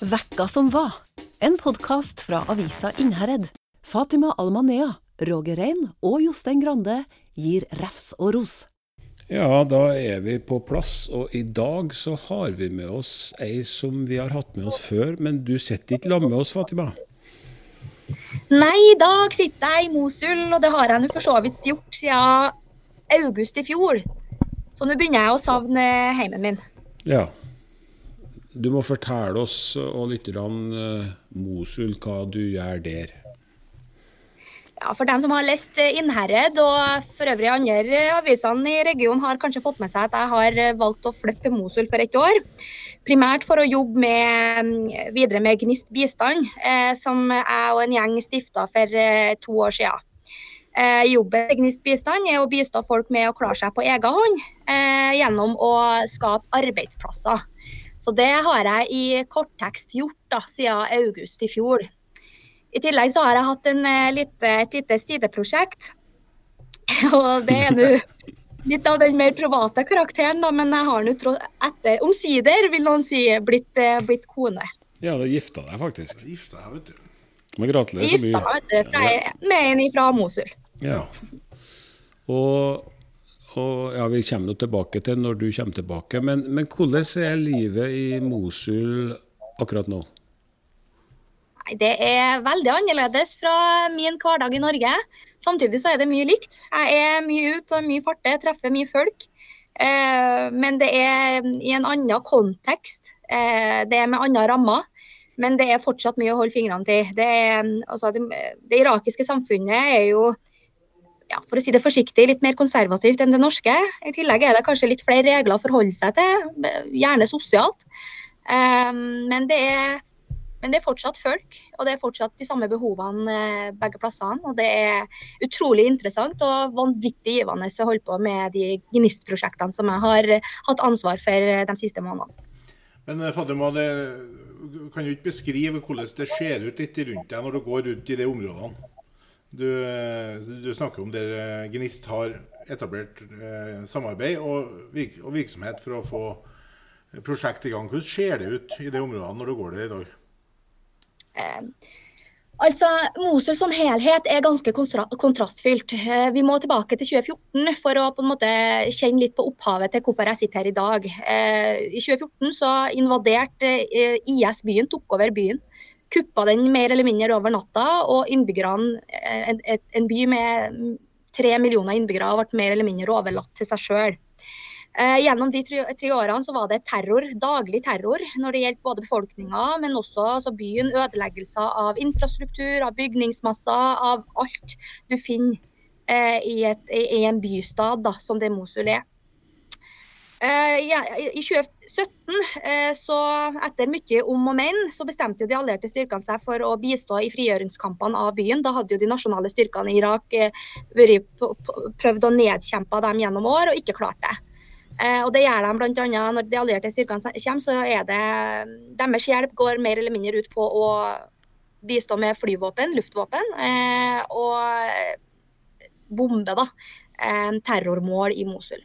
Vekka som var. En podkast fra avisa Innherred. Fatima Almanea, Roger Rein og Jostein Grande gir refs og ros. Ja, da er vi på plass, og i dag så har vi med oss ei som vi har hatt med oss før, men du sitter ikke sammen med oss, Fatima? Nei, i dag sitter jeg i Mosul, og det har jeg nå for så vidt gjort siden august i fjor. Så nå begynner jeg å savne heimen min. Ja. Du må fortelle oss og lytterne uh, Mosul hva du gjør der. Ja, For dem som har lest Innherred og for øvrig andre avisene i regionen, har kanskje fått med seg at jeg har valgt å flytte til Mosul for et år. Primært for å jobbe med, videre med Gnist bistand, eh, som jeg og en gjeng stifta for eh, to år siden. Eh, jobben til Gnist bistand er å bistå folk med å klare seg på egen hånd eh, gjennom å skape arbeidsplasser. Så det har jeg i korttekst gjort da, siden august i fjor. I tillegg så har jeg hatt en, eh, lite, et lite sideprosjekt. Og det er nå litt av den mer private karakteren, da, men jeg har nå etter omsider, vil noen si, blitt, eh, blitt kone. Ja, du gifta deg faktisk. Gifta deg, vet du. Men gratulerer så mye. Gifta vet du. Fra, med en fra Mosul. Ja. Og, og ja, vi kommer tilbake til når du kommer tilbake, men, men hvordan er livet i Mosul akkurat nå? Det er veldig annerledes fra min hverdag i Norge. Samtidig så er det mye likt. Jeg er mye ute og mye farte, treffer mye folk. Eh, men det er i en annen kontekst. Eh, det er med andre rammer. Men det er fortsatt mye å holde fingrene til. Det, er, altså, det, det irakiske samfunnet er jo ja, for å si det forsiktig, litt mer konservativt enn det norske. I tillegg er det kanskje litt flere regler å forholde seg til, gjerne sosialt. Um, men det er men det er fortsatt folk, og det er fortsatt de samme behovene eh, begge plassene. Og det er utrolig interessant og vanvittig givende å holde på med de GNIST-prosjektene som jeg har hatt ansvar for de siste månedene. Men eh, Fatima, det, kan du ikke beskrive hvordan det ser ut litt rundt deg når du går rundt i de områdene? Du, eh, du snakker om der GNIST har etablert eh, samarbeid og, virk, og virksomhet for å få prosjekt i gang. Hvordan ser det ut i de områdene når du går der i dag? Eh, altså, Mosul som helhet er ganske kontrastfylt. Eh, vi må tilbake til 2014 for å på en måte kjenne litt på opphavet til hvorfor jeg sitter her i dag. Eh, I 2014 så invaderte IS byen, tok over byen. Kuppa den mer eller mindre over natta, og innbyggerne, en, en by med tre millioner innbyggere, ble mer eller mindre overlatt til seg sjøl. Eh, gjennom de tre, tre, årene så var det terror, daglig terror når det gjelder både befolkninga, men også altså byen. Ødeleggelser av infrastruktur, av bygningsmasser, av alt du finner eh, i, et, i, en bystad da, som det Mosul er. Ja, I 2017, uh, så etter mye om og men, så bestemte jo de allierte styrkene seg for å bistå i frigjøringskampene av byen. Da hadde jo de nasjonale styrkene i Irak uh, prøvd å nedkjempe dem gjennom år, og ikke klart det. Eh, og Det gjør de bl.a. når de allierte styrkene kommer. så er det Deres hjelp går mer eller mindre ut på å bistå med flyvåpen, luftvåpen, eh, og bombe da, eh, terrormål i Mosul.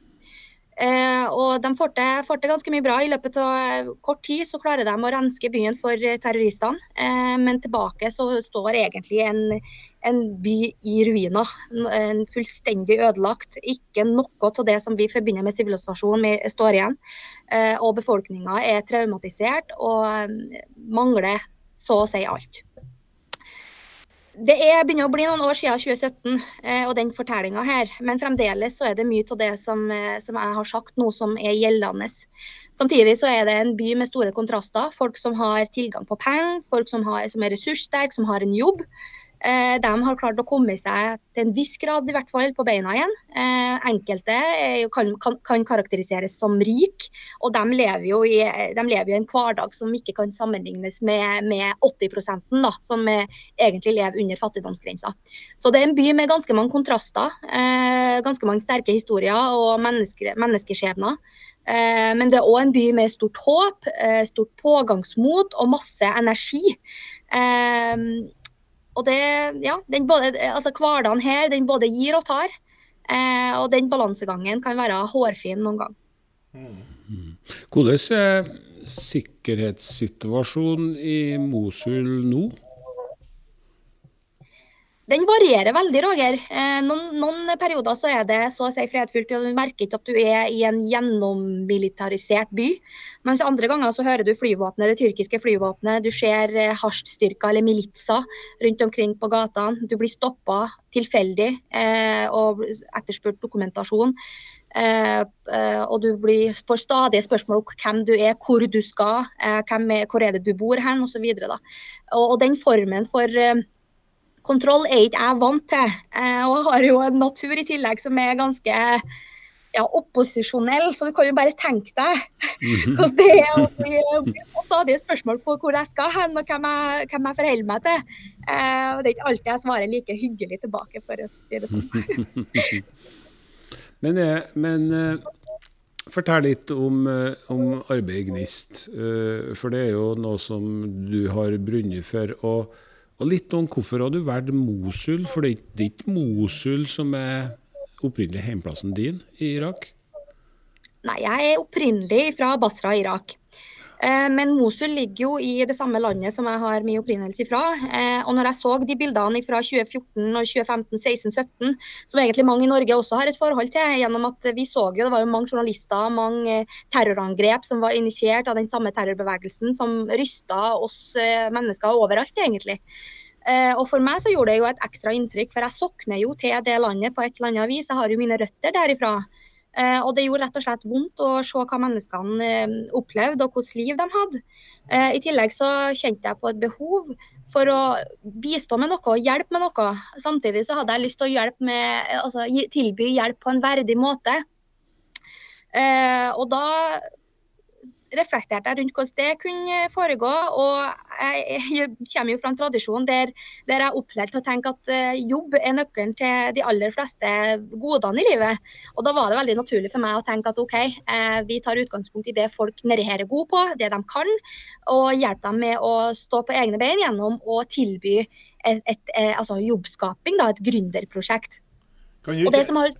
Eh, og De får til, får til, ganske mye bra. I løpet av kort tid så klarer de å renske byen for terroristene. Eh, men tilbake så står egentlig en, en by i ruiner. En fullstendig ødelagt. Ikke noe av det som vi forbinder med sivilisasjon, står igjen. Eh, og befolkninga er traumatisert og eh, mangler så å si alt. Det er begynner å bli noen år siden 2017 eh, og den fortellinga her, men fremdeles så er det mye av det som, eh, som, jeg har sagt nå som er gjeldende. Samtidig så er det en by med store kontraster. Folk som har tilgang på penger, folk som, har, som er ressurssterke, som har en jobb. Eh, de har klart å komme seg til en viss grad i hvert fall på beina igjen. Eh, enkelte kan, kan, kan, karakteriseres som rik, og de lever, jo i, lever jo i en hverdag som ikke kan sammenlignes med, med 80% da, som egentlig lever under fattigdomsgrensa. Så det er en by med ganske mange kontraster, eh, ganske mange sterke historier og menneske, menneskeskjebner. Men det er òg en by med stort håp, stort pågangsmot og masse energi. Og det, ja, den både, altså Hverdagen her den både gir og tar. Eh, og den balansegangen kan være hårfin noen gang. Mm. Hvordan, sikkerhetssituasjonen i Mosul nå? Den varierer veldig, Roger. Eh, noen, noen, perioder så er det så å si fredfullt, og du merker ikke at du er i en gjennommilitarisert by. Mens andre ganger så hører du flyvåpenet, det tyrkiske flyvåpenet. Du ser eh, hasjstyrker eller militser rundt omkring på gatene. Du blir stoppa tilfeldig eh, og etterspurt dokumentasjon. Eh, eh, og du blir, får stadig spørsmål om hvem du er, hvor du skal, eh, er, hvor er det du bor hen, osv. Og, og, og den formen for kontroll er ikke jeg vant til. Eh, og jeg har jo en natur i tillegg som er ganske ja, opposisjonell, så du kan jo bare tenke deg mhm. hvordan det er å bli stadig spørsmål på hvor jeg skal hen og hvem jeg, hvem jeg forholder meg til. Eh, og det er ikke alltid jeg svarer like hyggelig tilbake, for å si det sånn. men, eh, men fortell litt om, om arbeidet Gnist, for det er jo noe som du har brunnet for. og og litt om hvorfor har du valgt Mosul, for det er ikke Mosul som er opprinnelig heimplassen din i Irak? Nei, jeg er opprinnelig fra Basra, Irak. Eh, men Mosul ligger jo i det samme landet som jeg har min opprinnelse fra. Eh, og når jeg så de bildene fra 2014 og 2015, 16, 17, som egentlig mange i Norge også har et forhold til, gjennom at vi så jo det var jo mange journalister, mange terrorangrep som var initiert av den samme terrorbevegelsen, som rysta oss eh, mennesker overalt, egentlig. Og For meg så gjorde det jo et ekstra inntrykk, for jeg sokner jo til det landet på et eller annet vis. Jeg har jo mine røtter derifra. Eh, og det gjorde rett og slett vondt å se hva menneskene eh, opplevde og hvilket liv de hadde. Eh, I tillegg så kjente jeg på et behov for å bistå med noe og hjelpe med noe. Samtidig så hadde jeg lyst til å hjelpe med, altså, tilby hjelp på en verdig måte. og da reflekterte jeg rundt hvordan det kunne foregå. Og jeg, kommer jo fra en tradisjon der, der jeg er opplært til å tenke at uh, jobb er nøkkelen til de aller fleste godene i livet. Og da var det veldig naturlig for meg å tenke at OK, uh, vi tar utgangspunkt i det folk nedi her er gode på, det de kan, og hjelper dem med å stå på egne bein gjennom å tilby et, et, et eh, altså jobbskaping, da, et gründerprosjekt. Kan du, ikke, har,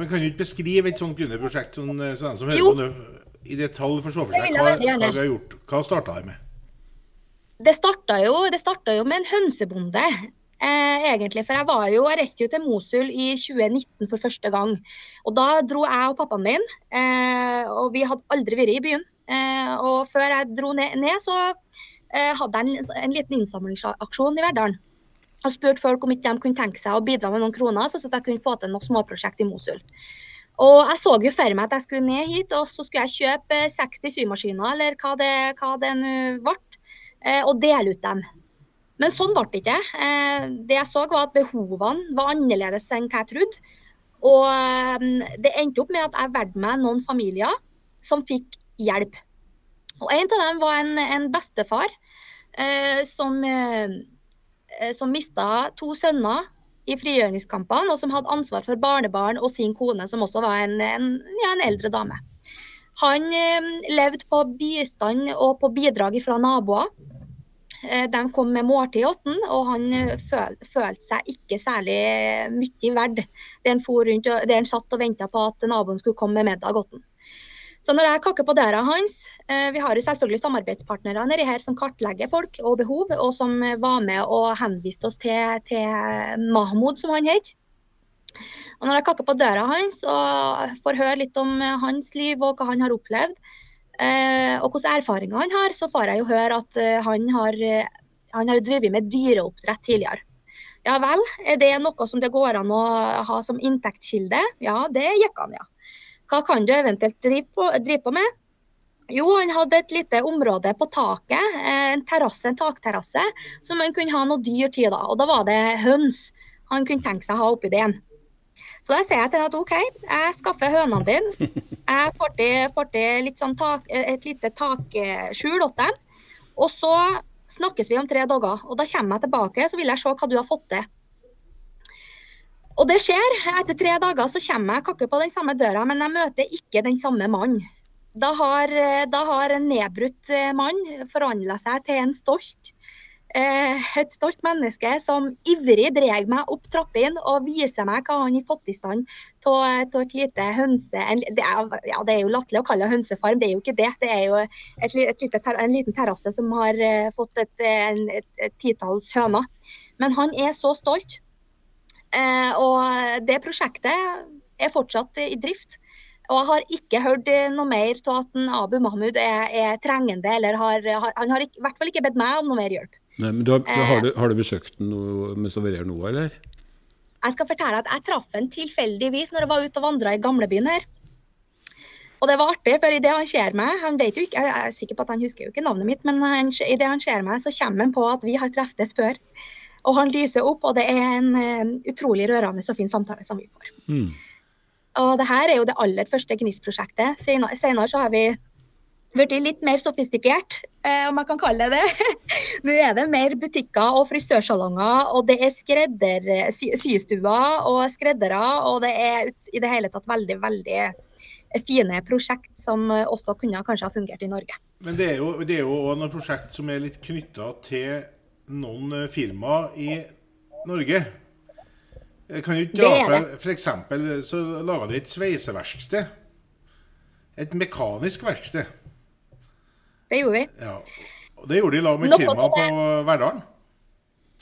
men kan du ikke beskrive et sånt gründerprosjekt, sånn, sånn som hører jo. på nå? i detalj for se for seg hva, hva, vi har gjort. Hva starta det med? Det starta jo, jo, med en hønsebonde. Eh, egentlig, for Jeg var jo, jeg reiste jo til Mosul i 2019 for første gang. og Da dro jeg og pappaen min, eh, og vi hadde aldri vært i byen. Eh, og Før jeg dro ned, ned så eh, hadde jeg en, en, liten innsamlingsaksjon i Verdalen. Og spurte folk om ikke de kunne tenke seg å bidra med noen kroner, så at jeg kunne få til noen småprosjekt i Mosul. Og jeg så jo for meg at jeg skulle ned hit, og så skulle jeg kjøpe 60 symaskiner, eller hva det, hva det nå ble, eh, og dele ut dem. Men sånn ble det ikke. Eh, det jeg så, var at behovene var annerledes enn hva jeg trodde. Og eh, det endte opp med at jeg valgte meg noen familier som fikk hjelp. Og en av dem var en, en bestefar som, som mista to sønner i frigjøringskampene, og som hadde ansvar for barnebarn og sin kone, som også var en, en, ja, en eldre dame. Han eh, levde på bistand og på bidrag fra naboer. Eh, de kom med måltid i åtten, og han eh, føl, følte seg ikke særlig mye verdt. Der han, satt og venta på at naboen skulle komme med middag åtten. Så når jeg kakker på døra hans eh, Vi har jo selvfølgelig samarbeidspartnere nedi her som kartlegger folk og behov, og som var med og henviste oss til, til Mahmoud, som han het. Og når jeg kakker på døra hans og får høre litt om hans liv og hva han har opplevd, eh, og hvilke erfaringer han har, så får jeg jo høre at eh, han har, han har drevet med dyreoppdrett tidligere. Ja vel, er det noe som det går an å ha som inntektskilde? Ja, det gikk han, ja. Hva kan du eventuelt drive på, drive på med? Jo, han hadde et lite område på taket, eh, en terrasse, en takterrasse, som han kunne ha noe dyr til. da, og Da var det høns han kunne tenke seg å ha oppi den. Så da sier jeg til ham at OK, jeg skaffer hønene dine. Jeg får til, sånn et lite takskjul åt dem. Og så snakkes vi om tre dager. Og da kommer jeg tilbake så vil jeg se hva du har fått til. Og det skjer. Etter tre dager så kommer jeg kakke på den samme døra, men jeg møter ikke den samme mannen. Da har, da har en nedbrutt eh, mann forhandla seg til en stolt, et stolt menneske som ivrig drar meg opp trappene og viser meg hva han har fått i stand av et lite hønse... Det, er, ja, det er jo latterlig å kalle det hønsefarm, det er jo ikke det. Det er jo et, et lite, en liten terrasse som har uh, fått et, en, et, et titalls høner. Men han er så stolt. Eh, og det prosjektet er fortsatt i drift. Og jeg har ikke hørt noe mer av at Abu Mahmoud er, er trengende, eller har, har, han har i hvert fall ikke bedt meg om noe mer hjelp. Nei, men du har, har, du, har, du, besøkt den mens du har vært her nå, eller? Jeg skal fortelle at jeg traff den tilfeldigvis når jeg var ute og vandra i gamlebyen her. Og det var artig, for idet han ser meg han vet jo ikke, Jeg er sikker på at han husker jo ikke navnet mitt, men idet han ser meg, så kommer han på at vi har treftes før. Og han lyser opp, og det er en uh, utrolig rørende og fin samtale som vi får. Mm. Og det her er jo det aller første GNIST-prosjektet. Senere, senere, så har vi blitt litt mer sofistikert, eh, om jeg kan kalle det det. Nå er det mer butikker og frisørsalonger, og det er skredder, sy systuer og skreddere, og det er i det hele tatt veldig, veldig fine prosjekt som også kunne kanskje ha fungert i Norge. Men det er jo, det er jo noen prosjekt som er litt knytta til noen eh, firmaer i Norge. Jeg kan jo ikke dra fra F.eks. så laga de et sveiseverksted. Et mekanisk verksted. Det gjorde vi. Ja. Det gjorde de i lag med Kirma på Verdalen.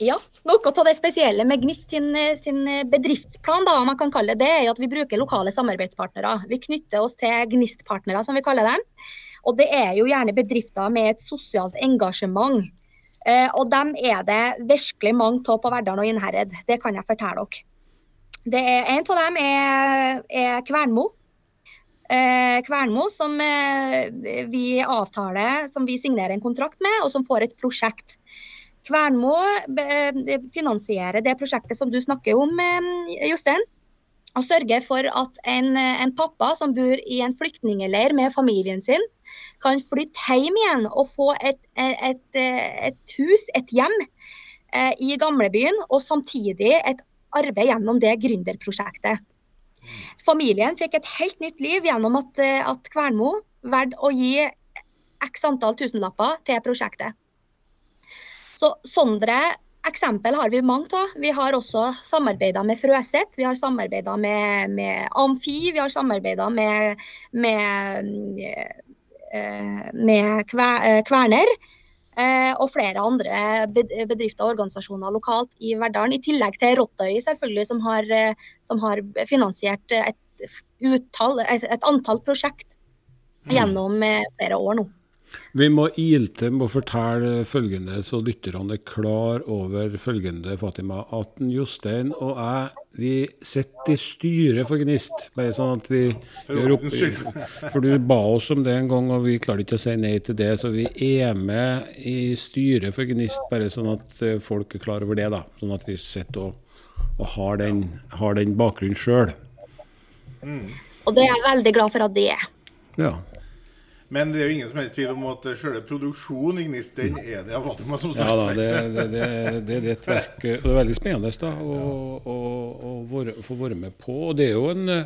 Ja. Noe av det spesielle med Gnist sin, sin, bedriftsplan, da, om man kan kalle det, det, er jo at vi bruker lokale samarbeidspartnere. Vi knytter oss til Gnist-partnere, som vi kaller dem. Og det er jo gjerne bedrifter med et sosialt engasjement. Eh, og dem er det virkelig mange av på Verdalen og Innherred. Det kan jeg fortelle dere. Det er, en av dem er, er Kvernmo. Eh, Kvernmo som eh, vi avtaler, som vi signerer en kontrakt med, og som får et prosjekt. Kvernmo eh, finansierer det prosjektet som du snakker om, Jostein. Og sørger for at en, en pappa som bor i en flyktningleir med familien sin, kan flytte hjem igjen og få et, et, et hus, et hjem, i gamlebyen, og samtidig et arbeid gjennom det gründerprosjektet. Familien fikk et helt nytt liv gjennom at, at Kvernmo valgte å gi x antall tusenlapper til prosjektet. Så Sondre eksempel har vi mange av. Vi har også samarbeida med Frøset, vi har samarbeida med, med, Amfi, vi har samarbeida med, med Eh, med eh, Kverner. Eh, og flere andre bedrifter og organisasjoner lokalt i Verdalen. I tillegg til Rottøy, selvfølgelig, som har, som har finansiert et, uttall, et, et antall prosjekt mm. gjennom flere år nå. Vi må ilte med å fortelle følgende, så lytterne er klar over følgende, Fatima. At Jostein og jeg vi sitter i styret for Gnist. Bare sånn at vi gjør opp For du ba oss om det en gang, og vi klarte ikke å si nei til det. Så vi er med i styret for Gnist, bare sånn at eh, folk er klar over det. da. Sånn at vi sitter og, og har, den, har den bakgrunnen sjøl. Mm. Og det er jeg veldig glad for at de er. Ja. Men det er jo ingen som helst tvil om at selve produksjonen i Gnist, den er det av Fatima som står Ja da, det, det, det, det, er et verk Det er veldig spennende da, å, å, å, få være med på. Og det er jo en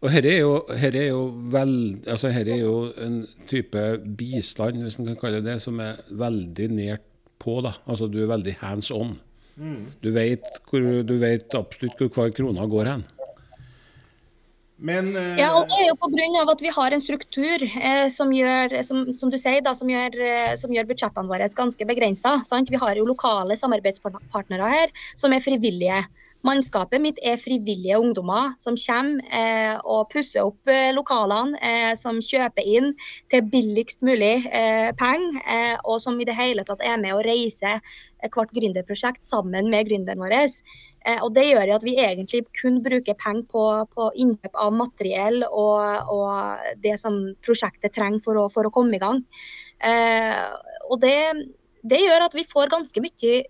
og her er jo, her er jo, vel, altså her er jo en type bistand, hvis man kan kalle det det, som er veldig nært på. da, altså Du er veldig hands on. Mm. Du, vet hvor, du vet absolutt hvor hver krone går hen. Men, uh... Ja, og det er jo pga. at vi har en struktur eh, som gjør som, som, du sier da, som gjør, eh, som gjør budsjettene våre ganske begrensa. Vi har jo lokale samarbeidspartnere her som er frivillige. Mannskapet mitt er frivillige ungdommer som kommer eh, og pusser opp eh, lokalene, eh, som kjøper inn til billigst mulig eh, penger, eh, og som i det hele tatt er med å reise hvert gründerprosjekt sammen med gründeren vår. Eh, og Det gjør at vi egentlig kun bruker penger på, på innkjøp av materiell og, og, det som prosjektet trenger for å, for å komme i gang. og det, det gjør at vi får ganske mye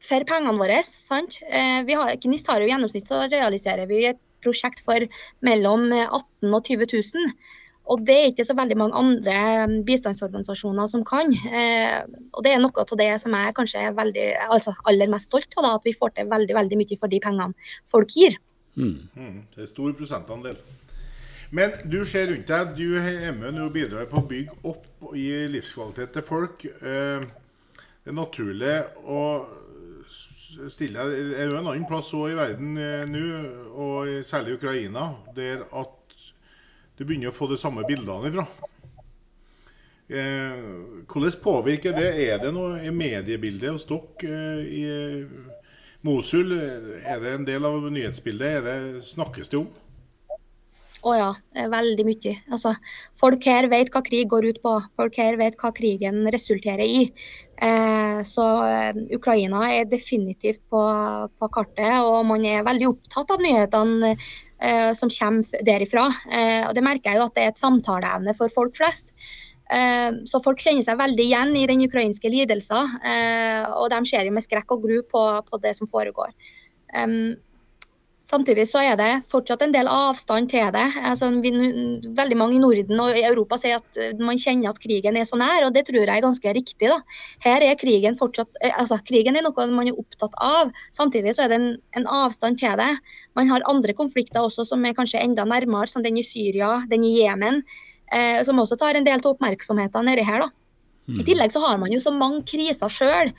for pengene våre. sant? Eh, vi har, Gnist har jo gjennomsnitt så realiserer vi et prosjekt for mellom 18 og 20 000. Og det er ikke så veldig mange andre mm, bistandsorganisasjoner som kan. Eh, og det er noe av det som jeg kanskje er veldig, altså aller mest stolt av, da, at vi får til veldig veldig mye for de pengene folk gir. Mm. Mm, det er stor prosentandel. Men du ser rundt deg, du er med og bidrar på å bygge opp og gi livskvalitet til folk. Eh, det er naturlig å stille Det er jo en annen plass også i verden eh, nå, og særlig Ukraina, der at du begynner å få de samme bildene ifra. Eh, hvordan påvirker det? Er det noe i mediebildet hos dere eh, i Mosul? Er det en del av nyhetsbildet? Det, snakkes det om? Å ja, veldig mye. Altså, folk her vet hva krig går ut på. Folk her vet hva krigen resulterer i. Eh, så eh, Ukraina er definitivt på, på, kartet, og man er veldig opptatt av nyhetene eh, som kommer derifra. Eh, og Det merker jeg jo at det er et samtaleevne for folk flest. Eh, så folk kjenner seg veldig igjen i den ukrainske lidelsen, eh, og de ser med skrekk og gru på, på det som foregår. Samtidig så er det fortsatt en del avstand til det. Altså, vi, veldig mange i Norden og i Europa sier at eh, man kjenner at krigen er så nær, og det tror jeg er ganske riktig. Da. Her er krigen fortsatt eh, altså, Krigen er noe man er opptatt av. Samtidig så er det en, en, avstand til det. Man har andre konflikter også som er kanskje enda nærmere, som den i Syria, den i Jemen, eh, som også tar en del av oppmerksomheten nedi her. da. I mm. tillegg så har man jo så mange kriser sjøl.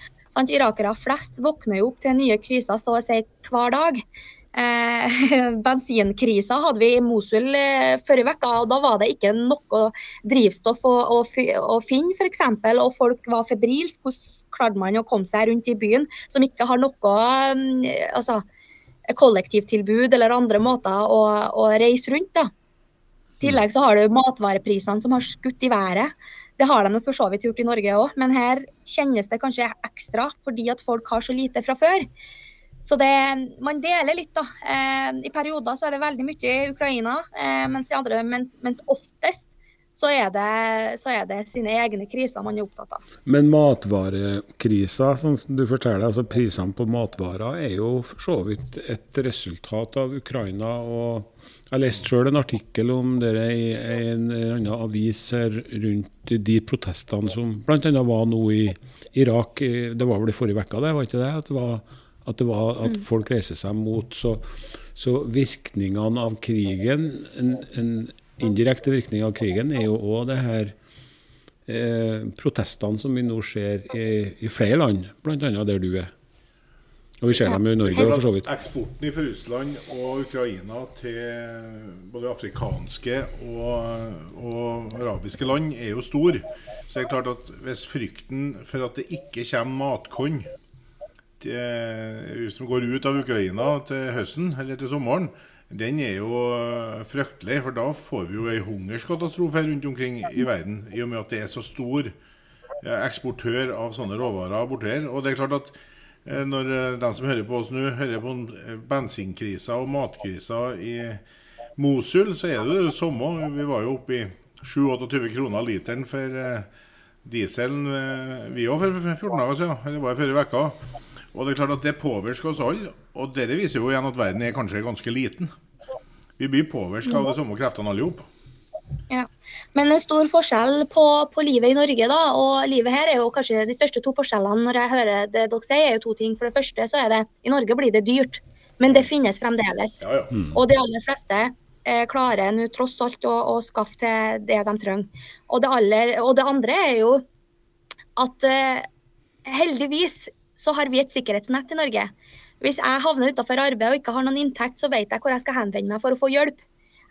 Irakere flest våkner jo opp til nye kriser så å si hver dag. Eh, bensinkrisa hadde vi i Mosul eh, forrige uke, da var det ikke noe drivstoff å, å, å finne, f.eks. Og folk var febrilske. Hvordan klarte man å komme seg rundt i byen som ikke har noe mm, altså, kollektivtilbud eller andre måter å, å reise rundt? da. I tillegg så har du matvareprisene som har skutt i været. Det har de for så vidt gjort i Norge òg, men her kjennes det kanskje ekstra fordi at folk har så lite fra før. Så det, man deler litt, da. Eh, I perioder så er det veldig mye i Ukraina, eh, mens, andre, mens, mens, oftest så er, det, så er, det, sine egne kriser man er opptatt av. Men matvarekrisa, som du forteller, altså prisene på matvarer, er jo for så vidt et resultat av Ukraina. og Jeg leste sjøl en artikkel om det i en annen avis rundt de protestene som bl.a. var nå i Irak. Det var vel i forrige uke, det var ikke det? At det var at, det var, at mm. folk reiser seg mot. Så, så virkningene av krigen, en, en, indirekte virkning av krigen, er jo òg det her eh, protestene som vi nå ser i, i flere land, bl.a. der du er. Og vi ser dem i Norge for så vidt. Eksporten fra Russland og Ukraina til både afrikanske og, og, arabiske land er jo stor. Så det er klart at hvis frykten for at det ikke kommer matkorn som går ut av Ukraina til høsten eller til sommeren, den er jo eh, fryktelig. For da får vi jo ei hungerskatastrofe rundt omkring i verden, i og med at det er så stor eh, eksportør av sånne råvarer borti her. Og det er klart at eh, når eh, de som hører på oss nå, hører på bensinkrisa og matkrisa i Mosul, så er det det samme. Vi var jo oppe i 27-28 kroner literen for eh, dieselen, vi òg, for 14 dager siden. Eller var det forrige uke. Og det er klart at det påvirker oss alle. Og dette viser jo igjen at verden er kanskje ganske liten. Vi blir påvirket av de samme kreftene alle sammen. Ja. Men en stor forskjell på, på, livet i Norge, da, og livet her er jo kanskje de største to forskjellene når jeg hører det dere sier, er jo to ting. For det første så er det i Norge blir det dyrt, men det finnes fremdeles. Ja, ja. Mm. Og de aller fleste eh, klarer nå tross alt å, å, skaffe til det de trenger. Og det, aller, og det andre er jo at eh, heldigvis så har vi et sikkerhetsnett i Norge. Hvis jeg havner utenfor arbeid og ikke har noen inntekt, så vet jeg hvor jeg skal henvende meg for å få hjelp.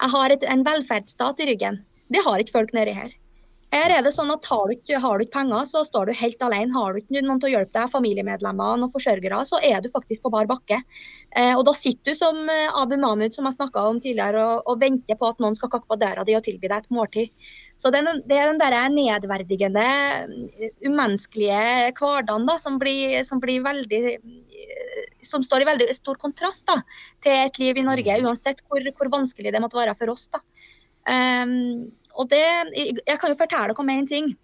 Jeg har et, en velferdsstat i ryggen. Det har ikke folk nedi her. Her er det sånn at Har du ikke, har du ikke penger, så står du helt alene. Har du ikke noen til å hjelpe deg, familiemedlemmer og forsørgere, så er du faktisk på bar bakke. Eh, og Da sitter du som eh, Abu Mahmud, som jeg snakka om tidligere, og, og, venter på at noen skal kakke på døra di og tilby deg et måltid. Så Det, det er den der nedverdigende, umenneskelige hverdagen da, som blir, som blir veldig som står i veldig stor kontrast da, til et liv i Norge, uansett hvor, hvor vanskelig det måtte være for oss. da. Um, og det, Jeg kan jo fortelle dere om én ting.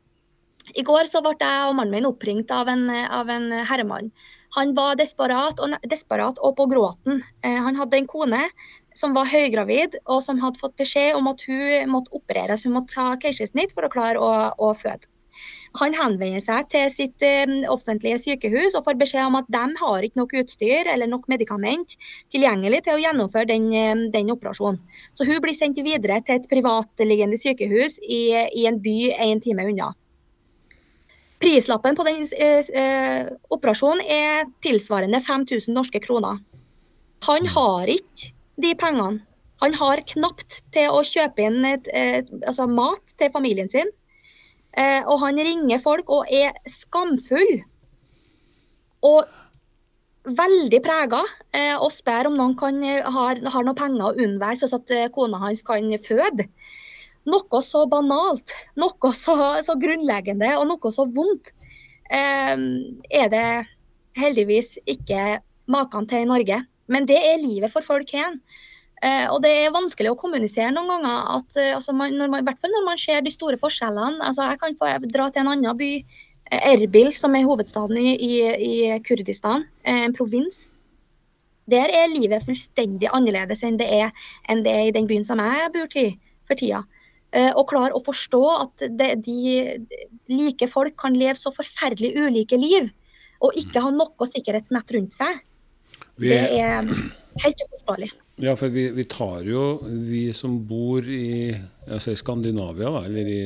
I går så ble jeg og mannen min oppringt av en, av en herremann. Han var desperat og, desperat og på gråten. Eh, han hadde en kone som var høygravid, og som hadde fått beskjed om at hun måtte opereres, hun måtte ta keisersnitt for å klare å, å føde. Han henvender seg til sitt eh, offentlige sykehus og får beskjed om at de har ikke nok utstyr eller nok medikament tilgjengelig til å gjennomføre den, eh, den operasjonen. Så hun blir sendt videre til et privatliggende sykehus i, i en by en time unna. Prislappen på den eh, eh, operasjonen er tilsvarende 5000 norske kroner. Han har ikke de pengene. Han har knapt til å kjøpe inn et, et, altså mat til familien sin. Eh, og han ringer folk og er skamfull. Og veldig prega eh, og spør om noen kan, har, har noen penger å unnvære, sånn at eh, kona hans kan føde. Noe så banalt, noe så, så grunnleggende og noe så vondt eh, er det heldigvis ikke maken til i Norge. Men det er livet for folk her. Eh, og det er vanskelig å kommunisere noen ganger. At, eh, altså man, man, I hvert fall når man ser de store forskjellene. Altså jeg kan få dra til en annen by, eh, Erbil, som er hovedstaden i, i, i Kurdistan, eh, en provins. Der er livet fullstendig annerledes enn det er, enn det er i den byen som jeg bor i for tida. Eh, og klare å forstå at det, de like folk kan leve så forferdelig ulike liv, og ikke ha noe sikkerhetsnett rundt seg. Vi, det er helt uforståelig. Ja, for vi, vi, tar jo, vi som bor i, altså Skandinavia, da, eller i,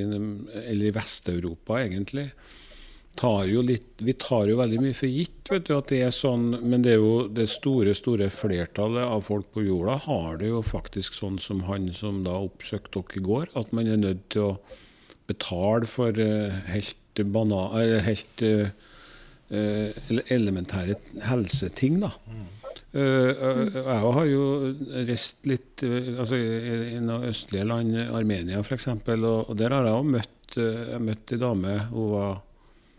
eller i Vest-Europa egentlig, tar jo litt, vi tar jo veldig mye for gitt vet du, at det er sånn. Men det er jo det store store flertallet av folk på jorda har det jo faktisk sånn som han som da oppsøkte dere i går, at man er nødt til å betale for uh, helt, bana, helt uh, elementære helseting. da. Mm. Uh, jeg har jo reist litt altså, i, i noen østlige land, Armenia f.eks., og, og der har jeg jo møtt, jeg møtt ei dame. Hun var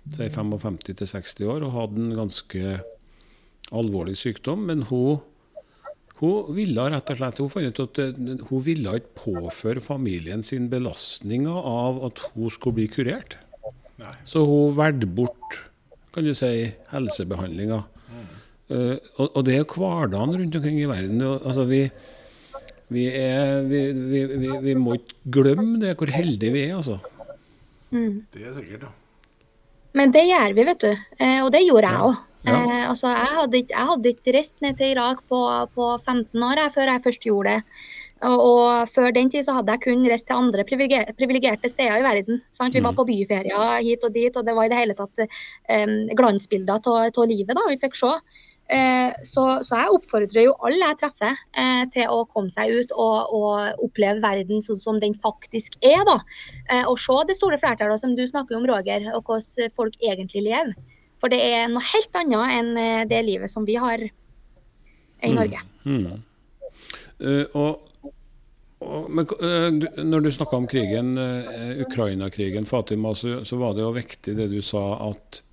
55-60 år og hadde en ganske alvorlig sykdom. Men hun, hun ville rett og slett hun fant ut at eh, hun ville ikke påføre familien sin belastninger av at hun skulle bli kurert. Nei. Så hun valgte bort kan du si, helsebehandlinga. Uh, og, og, det er hverdagen rundt omkring i verden. Altså, vi, vi, er, vi, vi, vi, må ikke glemme det, hvor heldige vi er, altså. Mm. Det er sikkert, ja. Men det gjør vi, vet du. Eh, og det gjorde jeg òg. Ja. Eh, altså, jeg, hadde ikke, jeg hadde ikke reist ned til Irak på, på 15 år jeg, før jeg først gjorde det. Og, og, før den tid så hadde jeg kun reist til andre privilegerte steder i verden. Sant? Vi var mm. på byferier hit og dit, og det var i det hele tatt eh, glansbilder av livet da, vi fikk se. Eh, så, så, jeg oppfordrer jo alle jeg treffer eh, til å komme seg ut og, og oppleve verden sånn som den faktisk er. da. Eh, og se det store flertallet som du snakker om, Roger, og hvordan folk egentlig lever. For det er noe helt annet enn det livet som vi har i mm. Norge. Mm. Mm. Uh, og, og, men, uh, når du snakka om krigen, uh, Ukraina-krigen, Fatima, så, så, var det jo viktig det du sa at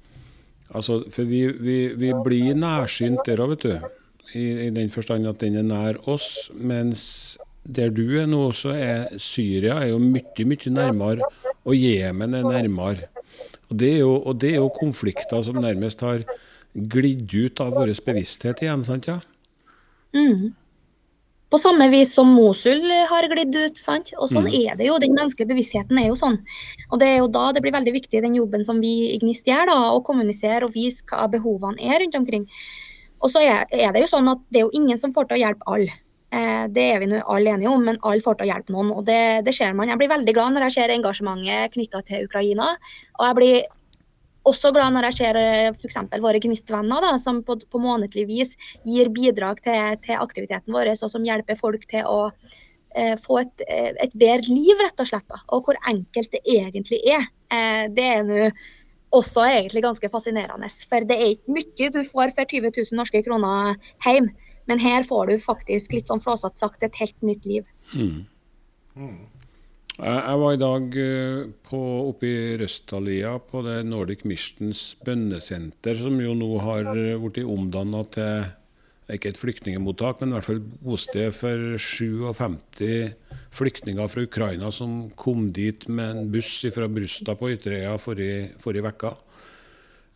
Altså, for vi, vi, vi blir nærsynt der òg, vet du. I, I, den forstand at den er nær oss. Mens der du er nå, så er Syria er jo mye, mye nærmere. Og Jemen er nærmere. Og det er, jo, og det er jo konflikter som nærmest har glidd ut av vår bevissthet igjen, sant ja? Mm. På samme vis som Mosul har glidd ut. sant? Og sånn mm. er det jo. Den menneskelige bevisstheten er jo sånn. Og det er jo da det blir veldig viktig, den jobben som vi i Gnist gjør, da, å kommunisere og vise hva behovene er rundt omkring. Og så er, er, det jo sånn at det er jo ingen som får til å hjelpe alle. Eh, det er vi nå alle enige om, men alle får til å hjelpe noen. Og det, det ser man. Jeg blir veldig glad når jeg ser engasjementet knytta til Ukraina. Og jeg blir også glad når jeg ser eh, f.eks. våre Gnist-venner da, som på, på, månedlig vis gir bidrag til, til, aktiviteten vår, og som hjelper folk til å eh, få et, eh, et, bedre liv, rett og slett. Da. Og hvor enkelt det egentlig er. Eh, det er nå også egentlig ganske fascinerende. For det er ikke mye du får for 20 000 norske kroner hjem, men her får du faktisk litt sånn flåsete sagt et helt nytt liv. Mm. Mm. Jeg var i dag eh, på, oppe i Røstalia på det Nordic Missions bønnesenter, som jo nå har blitt omdanna til ikke et flyktningemottak, men i hvert fall bosted for 57 flyktninger fra Ukraina som kom dit med en buss fra Brusta på Ytterøya forrige, forrige.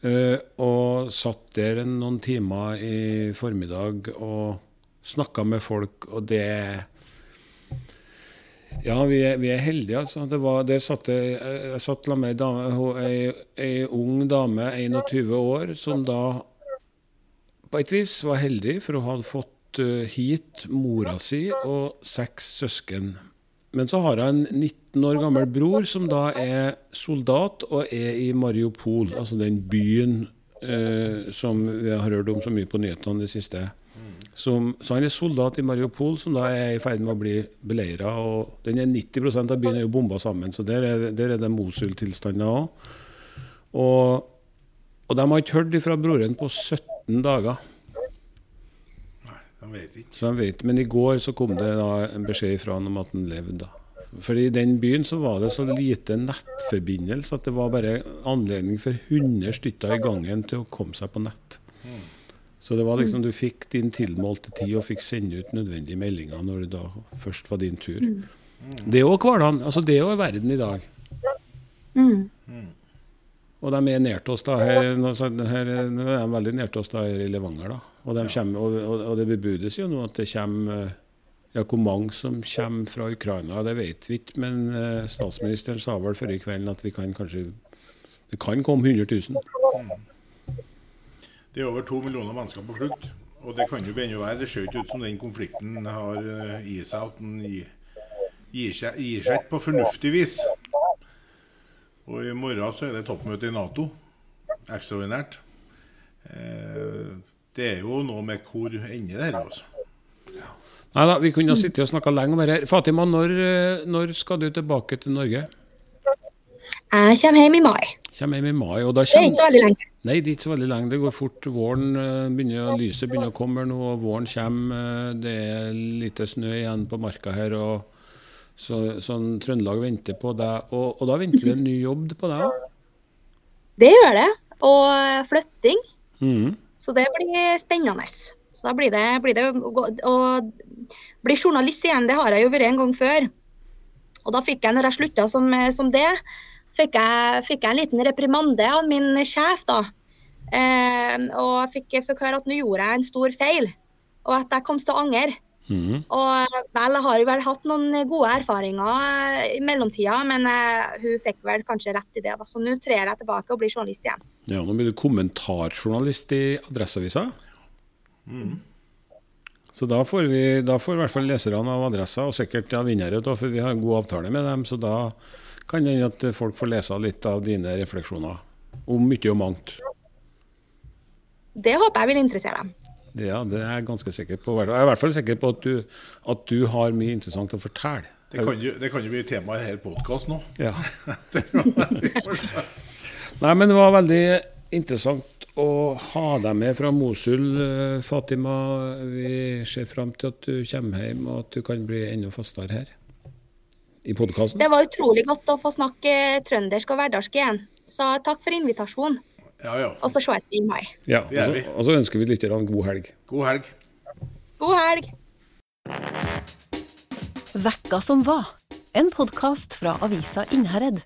Uh, og satt der noen timer i formiddag og snakka med folk, og det ja, vi er, vi er heldige, altså. Var, der satt jeg, jeg satt med ei, ung dame, 21 år, som da på et vis var heldig, for hun hadde fått uh, hit mora si og seks søsken. men så har hun en 19 år gammel bror som da er soldat og er i Mariupol, altså den byen eh, som vi har hørt om så mye på nyhetene det siste. Som, så han er soldat i Mariupol, som da er i ferd med å bli beleira. Den er 90% av byen er jo bomba sammen, så der er, der er det Mosul-tilstander òg. Og, og de har ikke hørt fra broren på 17 dager. Nei, de vet ikke. Så de vet, Men i går så kom det da en beskjed fra han om at han levde. da. For i den byen så var det så lite nettforbindelse at det var bare anledning for 100 stykker i gangen til å komme seg på nett. Så det var liksom du fikk din tilmålte tid og fikk sende ut nødvendige meldinger når det da først var din tur. Det er òg hverdagen. Altså det er jo verden i dag. Mm. Og de er nær oss da. Her, nå, her, nå er de veldig nær oss da her i Levanger. da. Og, de kommer, og, og, og det bebudes jo nå at det kommer eh, ja, Hvor mange som kommer fra Ukraina, det vet vi ikke. Men eh, statsministeren sa vel forrige kvelden at vi kan kanskje Det kan komme 100 000. Det er over to millioner mennesker på flukt. Og det kan jo ennå være. Det ser ikke ut som den konflikten har eh, i seg at den gir, gir, seg, ikke på fornuftig vis. Og i morgen så er det toppmøte i Nato. Ekstraordinært. Eh, det er jo noe med hvor ender det her, altså. Nei da, vi kunne ha sittet og snakka lenge om dette. Fatima, når, eh, når skal du tilbake til Norge? Jeg kommer hjem i mai. Kommer hjem i mai. og da Det er ikke så veldig lenge. Nei, det er ikke så veldig lenge. Det går fort. Våren begynner begynner, Lyset begynner å komme nå, og våren kommer. eh, Det er lite snø igjen på marka her. og så, sånn Trøndelag venter på deg. Og, og da venter det en ny jobb på deg òg. Det gjør det. Og eh, flytting. Mm. Så det blir spennende. Så da blir det, blir det å, å bli journalist igjen. Det har jeg jo vært en gang før. Og da fikk jeg, når jeg slutta som, som det, fikk jeg, fikk jeg en liten reprimande av min sjef, da. Eh, og jeg fikk, fikk høre at nå gjorde jeg en stor feil, og at jeg kom til å angre. Mm. Og vel, jeg har jo vel hatt noen gode erfaringer i mellomtida, men eh, hun fikk vel kanskje rett i det. Da. Så nå trer jeg tilbake og blir journalist igjen. Ja, Nå blir du kommentarjournalist i Adresseavisa. Så da får, vi, da får i hvert fall leserne av Adressa, og sikkert ja, vinnere, for vi har en god avtale med dem. Så da kan hende at folk får lese litt av dine refleksjoner om mye og mangt. Det håper jeg vil interessere dem. Ja, det er jeg ganske sikker på. Jeg er i hvert fall sikker på at du, at du har mye interessant å fortelle. Det kan jo, det kan jo bli tema i denne podkasten nå. Ja. Nei, men det var veldig interessant å ha deg med fra Mosul, eh, Fatima. Vi ser fram til at du kommer hjem, og at du kan bli enda fastere her i podkasten. Det var utrolig godt å få snakke trøndersk og hverdagssk igjen. Så takk for invitasjonen. Ja ja. Og så ses vi i mai. Ja, og så- og så ønsker vi lytterne god helg. God helg. God helg! Vekka som var. En podkast fra avisa Innherred.